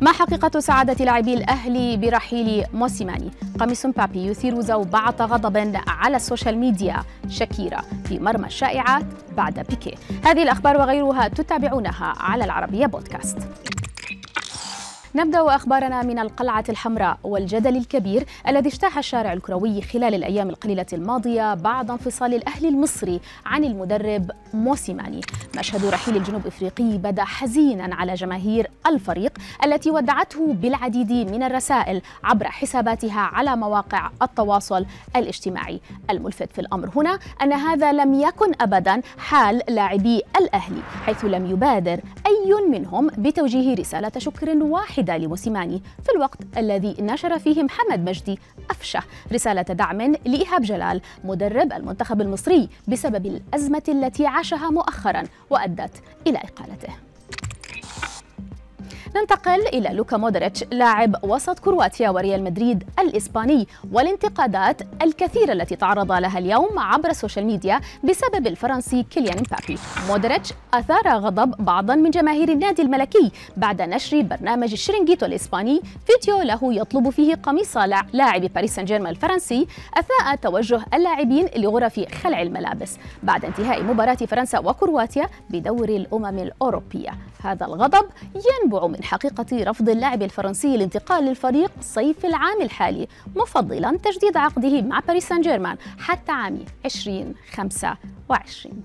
ما حقيقة سعادة لاعبي الأهلي برحيل موسيماني؟ قميص مبابي يثير زوبعة غضب على السوشيال ميديا. شكيرة في مرمى الشائعات بعد بيكي. هذه الأخبار وغيرها تتابعونها على العربية بودكاست. نبدأ أخبارنا من القلعة الحمراء والجدل الكبير الذي اجتاح الشارع الكروي خلال الأيام القليلة الماضية بعد انفصال الأهلي المصري عن المدرب موسيماني مشهد رحيل الجنوب إفريقي بدأ حزينا على جماهير الفريق التي ودعته بالعديد من الرسائل عبر حساباتها على مواقع التواصل الاجتماعي. الملفت في الأمر هنا أن هذا لم يكن ابدا حال لاعبي الأهلي حيث لم يبادر أي منهم بتوجيه رسالة شكر واحد واحدة لموسيماني في الوقت الذي نشر فيه محمد مجدي أفشة رسالة دعم لإيهاب جلال مدرب المنتخب المصري بسبب الأزمة التي عاشها مؤخرا وأدت إلى إقالته. ننتقل إلى لوكا مودريتش لاعب وسط كرواتيا وريال مدريد الإسباني والانتقادات الكثيرة التي تعرض لها اليوم عبر السوشيال ميديا بسبب الفرنسي كيليان مبابي. مودريتش أثار غضب بعضا من جماهير النادي الملكي بعد نشر برنامج الشرينجيتو الإسباني فيديو له يطلب فيه قميص لاعب باريس سان جيرمان الفرنسي أثناء توجه اللاعبين لغرف خلع الملابس. بعد انتهاء مباراة فرنسا وكرواتيا بدوري الأمم الأوروبية. هذا الغضب ينبع من حقيقة رفض اللاعب الفرنسي الانتقال للفريق صيف العام الحالي مفضلا تجديد عقده مع باريس سان جيرمان حتى عام 2025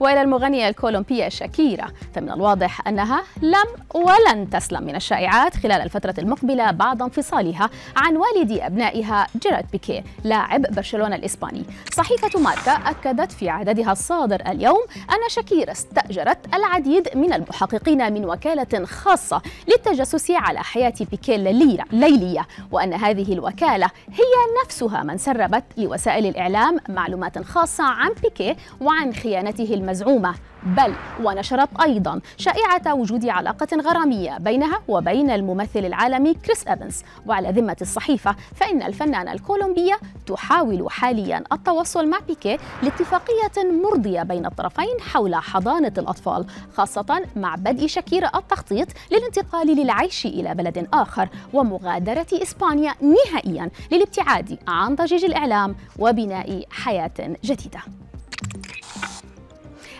وإلى المغنية الكولومبية شاكيرا. فمن الواضح أنها لم ولن تسلم من الشائعات خلال الفترة المقبلة بعد انفصالها عن والد أبنائها جيرارد بيكي لاعب برشلونة الإسباني. صحيفة ماركا أكدت في عددها الصادر اليوم أن شاكيرا استأجرت العديد من المحققين من وكالة خاصة للتجسس على حياة بيكي الليلية وأن هذه الوكالة هي نفسها من سربت لوسائل الإعلام معلومات خاصة عن بيكي وعن خيانته الم المزعومة بل ونشرت أيضا شائعة وجود علاقة غرامية بينها وبين الممثل العالمي كريس إيفنز. وعلى ذمة الصحيفة فإن الفنانة الكولومبية تحاول حاليا التوصل مع بيكي لاتفاقية مرضية بين الطرفين حول حضانة الأطفال خاصة مع بدء شكيرة التخطيط للانتقال للعيش إلى بلد آخر ومغادرة إسبانيا نهائيا للابتعاد عن ضجيج الإعلام وبناء حياة جديدة.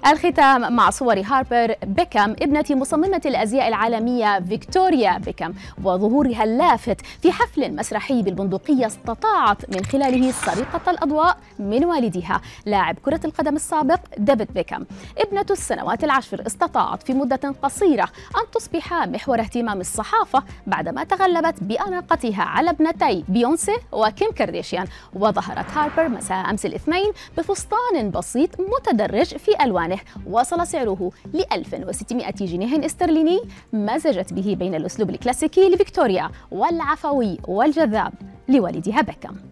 الختام مع صور هاربر بيكام ابنة مصممة الأزياء العالمية فيكتوريا بيكام. وظهورها اللافت في حفل مسرحي بالبندقية استطاعت من خلاله سرقة الأضواء من والدها. لاعب كرة القدم السابق ديفيد بيكام. ابنة السنوات العشر استطاعت في مدة قصيرة أن تصبح محور اهتمام الصحافة بعدما تغلبت بأناقتها على ابنتي بيونسي وكيم كارديشيان. وظهرت هاربر مساء أمس الاثنين بفستان بسيط متدرج في ألوان ثمنه وصل سعره ل 1600 جنيه استرليني مزجت به بين الأسلوب الكلاسيكي لفيكتوريا والعفوي والجذاب لوالدها بيكام.